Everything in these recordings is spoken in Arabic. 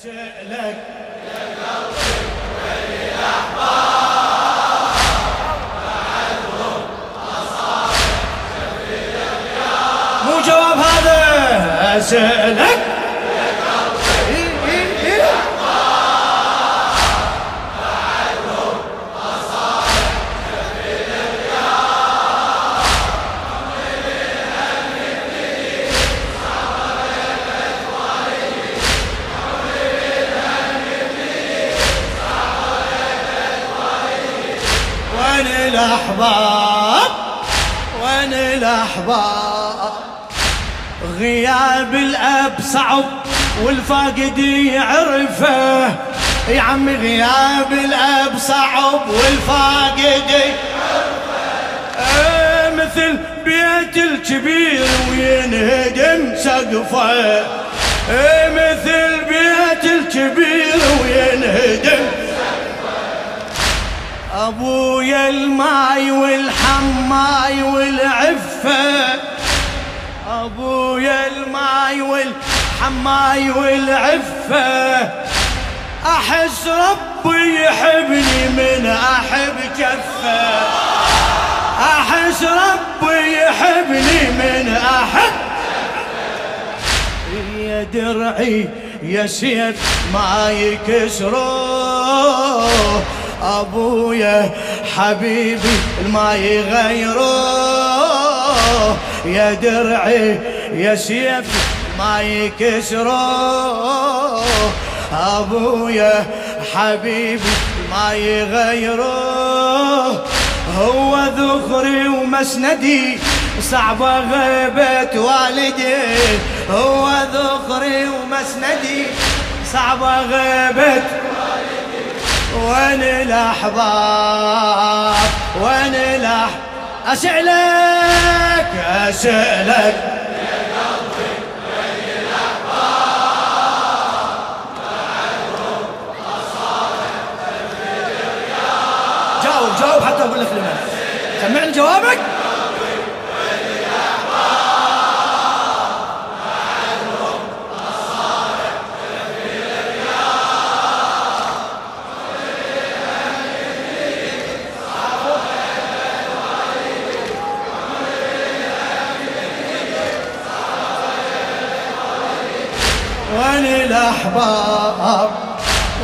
أسألك مو جواب هذا أسألك. الأحباب وين الأحباب؟ غياب الأب صعب والفاقد يعرفه. يا عم غياب الأب صعب والفاقد إيه مثل بيت الكبير وينهدم سقفه. مثل بيت الكبير وينهدم ابويا الماي والحماي والعفة. ابويا الماي والحماي والعفة. أحس ربي يحبني من أحب كفة. أحس ربي يحبني من أحب يا درعي يا سيف ما يكسروه أبويا حبيبي ما يغيروه يا درعي يا سيف ما يكسروه أبويا حبيبي ما يغيروه هو ذخري ومسندي صعبة غيبة والدي. هو ذخري ومسندي صعبة غيبة وين الأحباب؟ وين الأح أسألك أسألك. جاوب جاوب حتى أقول لك لمن سمعني جوابك. الأحباب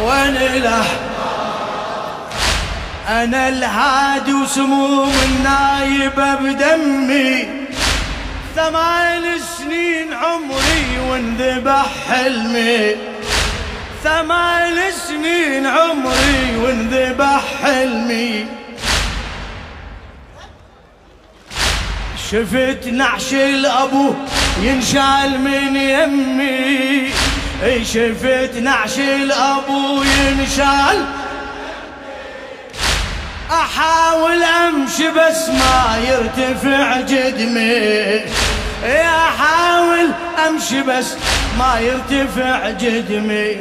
وين الأحباب أنا الهادي وسموم النايبة بدمي. ثمان سنين عمري وانذبح حلمي. ثمان سنين عمري وانذبح حلمي. شفت نعش الأبو ينشال من يمي. شفت نعش الأبو ينشال. أحاول أمشي بس ما يرتفع جدمي. أحاول أمشي بس ما يرتفع جدمي.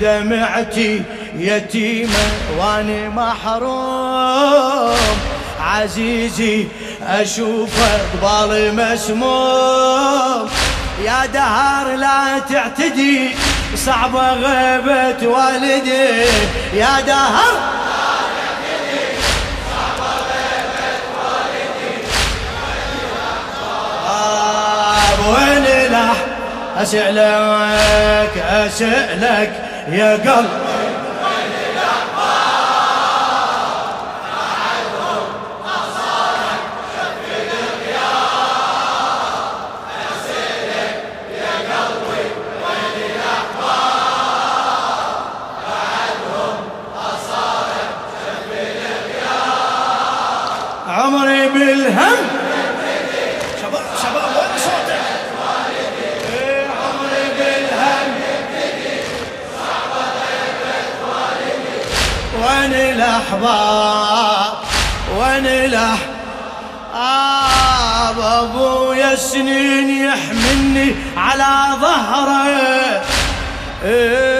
دمعتي يتيمة واني محروم. عزيزي اشوفه قبالي مسموم. يا دهر لا تعتدي صعبة غيبة والدي. يا دهر آه، وين الأح أسألك أسألك يا قلب الاحباب وين الاح آب أبويا سنين يحملني على ظهره. إيه.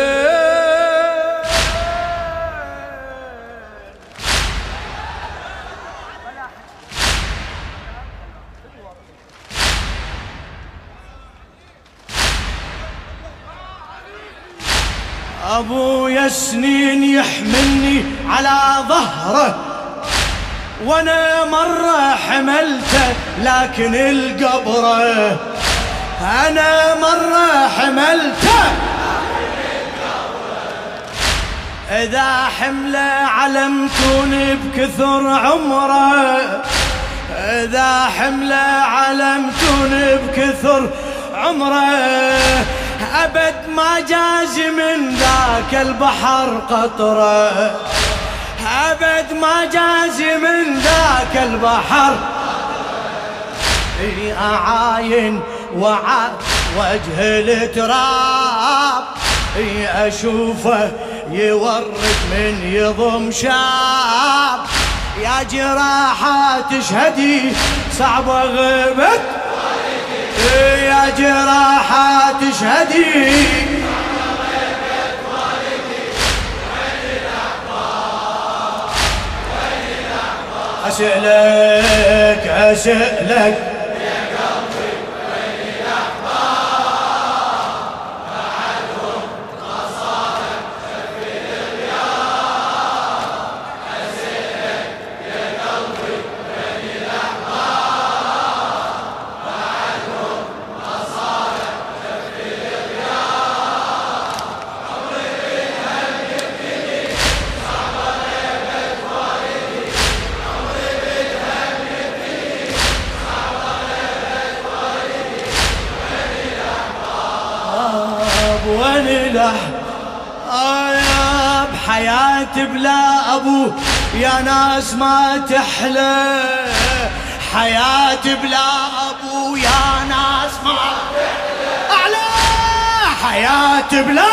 ابويا سنين يحملني على ظهره وأنا مرة حملته لكن القبره أنا مرة حملته إذا حملة علمتوني بكثر عمره إذا حملة علمتوني بكثر عمره أبد ما جاز من ذاك البحر قطرة. أبد ما جاز من ذاك البحر. أعاين وعى وجه التراب. أشوفه يورد من يضم شاب. يا جراحة تشهدي صعبة غبت يا جراحة تشهدي أسألك أسألك. له آه بحياتي بلا أبو يا ناس ما تحلى. حياتي بلا أبو يا ناس ما تحلى. أعلى. حياتي بلا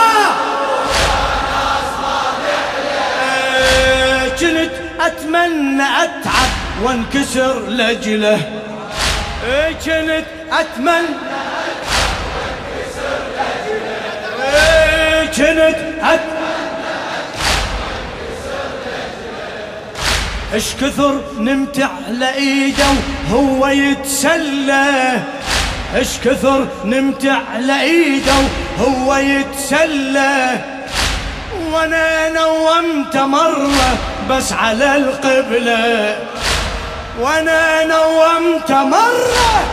كنت أتمنى أتعب وانكسر لجلة. كنت أتمنى كنت اش كثر نمت على إيده وهو يتسلى. اش كثر نمت على إيده وهو يتسلى. وأنا نومت مرة بس على القبلة. وأنا نومت مرة.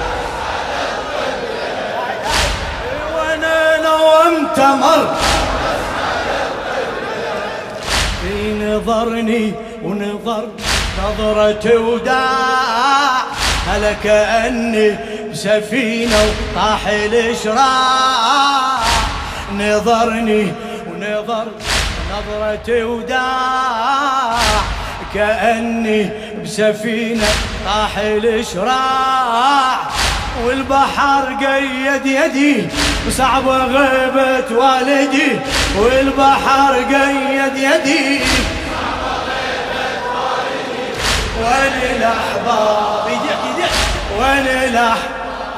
وأنا نومت مرة نظرني ونظر نظرة وداع. هلا كأني بسفينة وطاح الإشراع نظرني ونظر نظرة وداع. كأني بسفينة طاح الإشراع والبحر قيد يدي وصعبة غيبة والدي. والبحر قيد يدي وين الاحباب وين الاح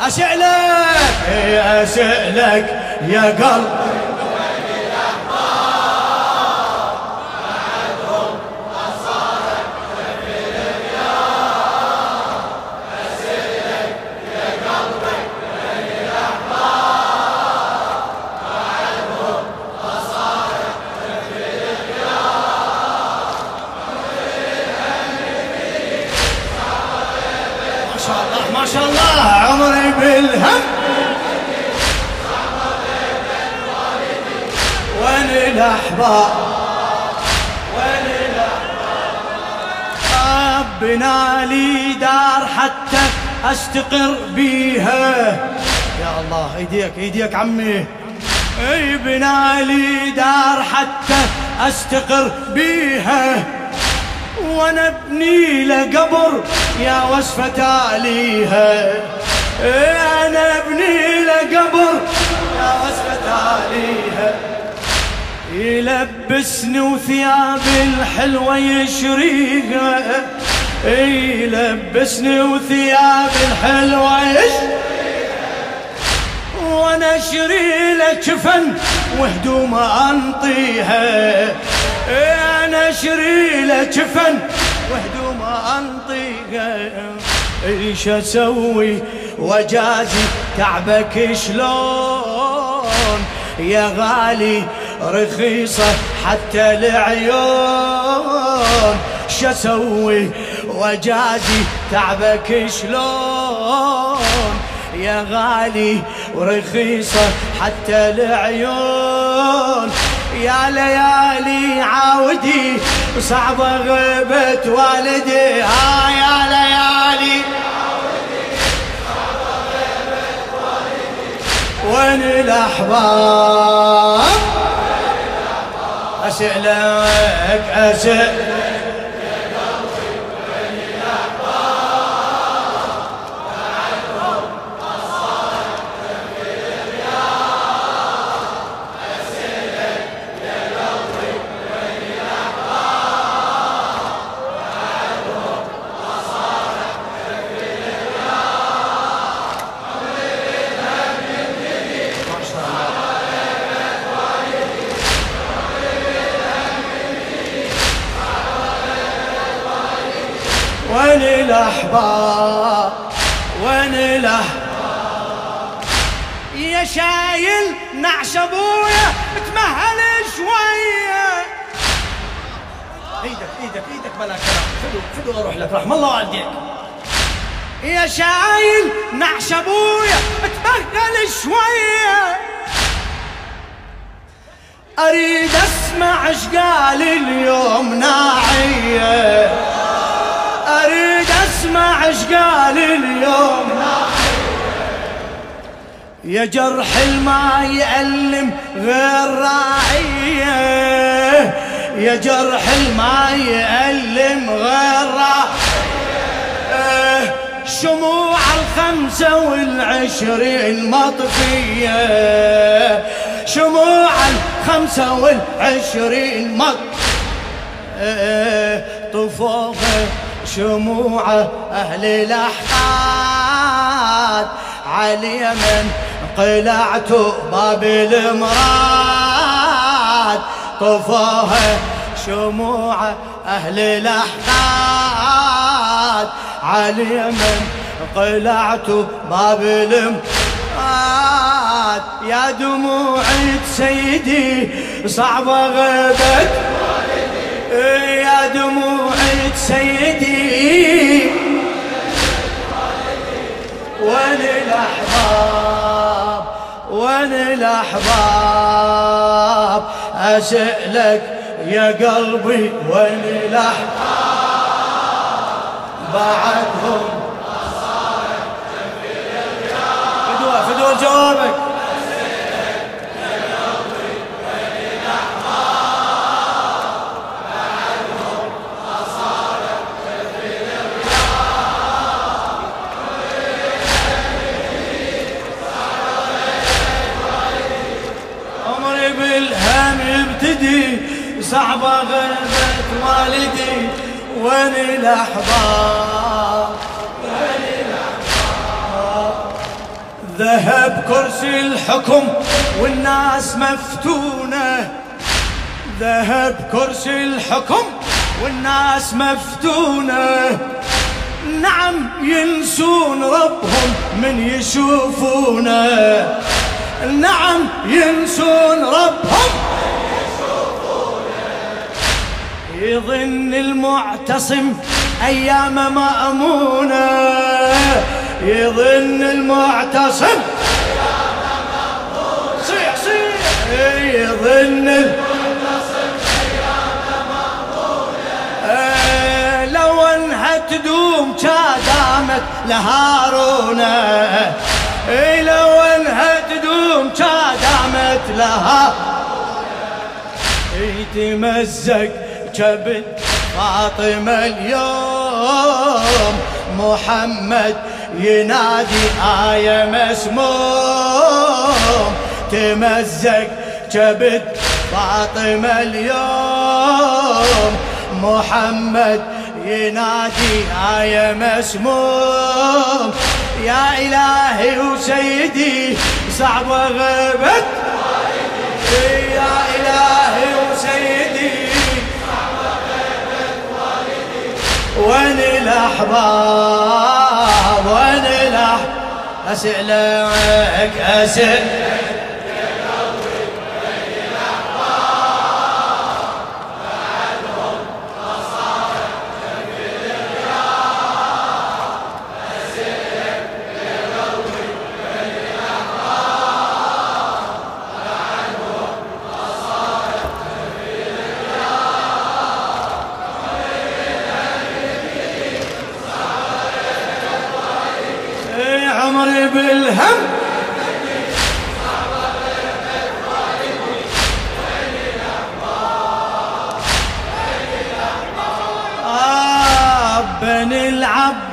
اسالك اسالك يا قلب. ما شاء الله عمري بالهم. وين الأحباب؟ وين الأحباب؟ بنا لي دار حتى أستقر بيها. يا الله إيديك إيديك عمي. اي بنا لي دار حتى أستقر بيها. وأنا ابني لقبر يا وصفة تاليها أنا ابني لقبر يا وصفة تاليها يلبسني وثياب الحلوة يشريها. يلبسني وثياب الحلوة يشريها. وأنا أشري له جفن وهدوم أنطيها. أنا أشري له جفن وهدوم انطيها إيش أسوي؟ وجازي تعبك شلون؟ يا غالي رخيصة حتى العيون. شسوي وجازي تعبك شلون؟ يا غالي ورخيصة حتى العيون. يا ليالي عاودي صعبة غيبة والدي. ها يا ليالي. وين الأحباب؟ أسألك أسألك. وين الأحباب؟ وين الأحباب؟ يا شايل نعش أبويا تمهل شوية. إيدك إيدك إيدك بلا كلام. فدو فدو أروح لك رحم الله والديك. يا شايل نعش أبويا تمهل شوية. أريد أسمع إيش قال اليوم ناعية. اسمع إيش قال اليوم. يا جرح الما يألم غير راعية يا جرح الما يألم غير راعية شموع الخمسة والعشرين مطفية. شموع الخمسة والعشرين مطفية طفوها شموع أهل الأحقاد على اليمن قلعت باب المراد. طفوها شموع أهل الأحقاد على اليمن قلعت باب المراد. يا دموعي سيدي صعبة غبت يا دموعي سيدي وين الأحباب وين الأحباب أسألك يا قلبي وين الأحباب بعدهم. فدوى فدوى جوابك صعبة غربت والدي وين الأحباب؟ ذهب كرسي الحكم والناس مفتونة. ذهب كرسي الحكم والناس مفتونة. نعم ينسون ربهم من يشوفونه. نعم ينسون ربهم يظن المعتصم أيام مأمونة يظن المعتصم أيام مأمونة صيح صيح. يظن المعتصم أيام مأمونة لو انها تدوم كادامت لهارونة لو انها تدوم كادامت لها يتمزق كبد فاطمة اليوم. محمد ينادي آية مسموم. تمزق كبد فاطمة اليوم. محمد ينادي آية مسموم. يا إلهي وسيدي صعب غبت يا إلهي وين الأحباب وين الأحباب أسألك أسأل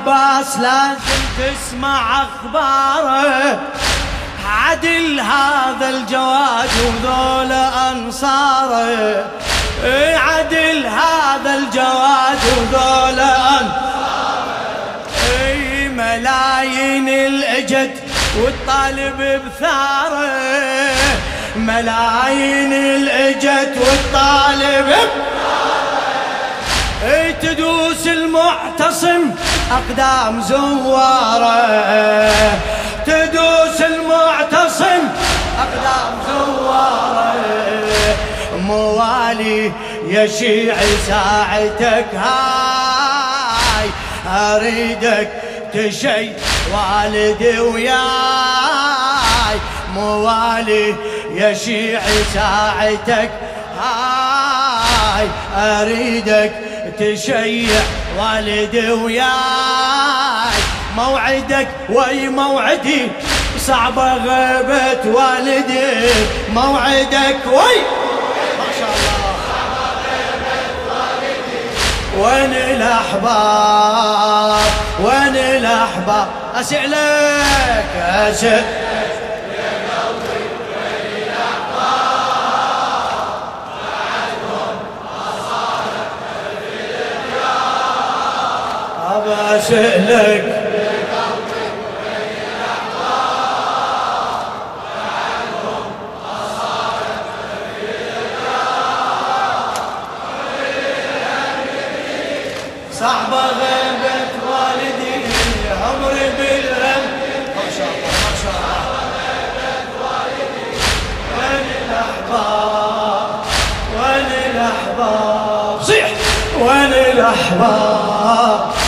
العباس لازم تسمع اخباره. عدل هذا الجواد وذول أنصاره. عدل هذا الجواد وذول أنصاره. ملايين الاجت والطالب بثاره. ملايين الاجت والطالب بثاره. تدوس المعتصم أقدام زوارة. تدوس المعتصم. أقدام زوارة. موالي يا شيعي ساعتك هاي. أريدك تشي والدي وياي. موالي يا شيعي ساعتك هاي. أريدك تشيع والدي وياي. موعدك وي موعدي. صعبة غيبة والدي. موعدك وي. ما شاء الله. وين الأحباب؟ وين الأحباب؟ أسألك أسألك أسألك صعبة غيبة والدي عمري بالهم ما شاء الله ما شاء الله. وين الأحباب وين الأحباب. صيح. وين الأحباب وين الأحباب.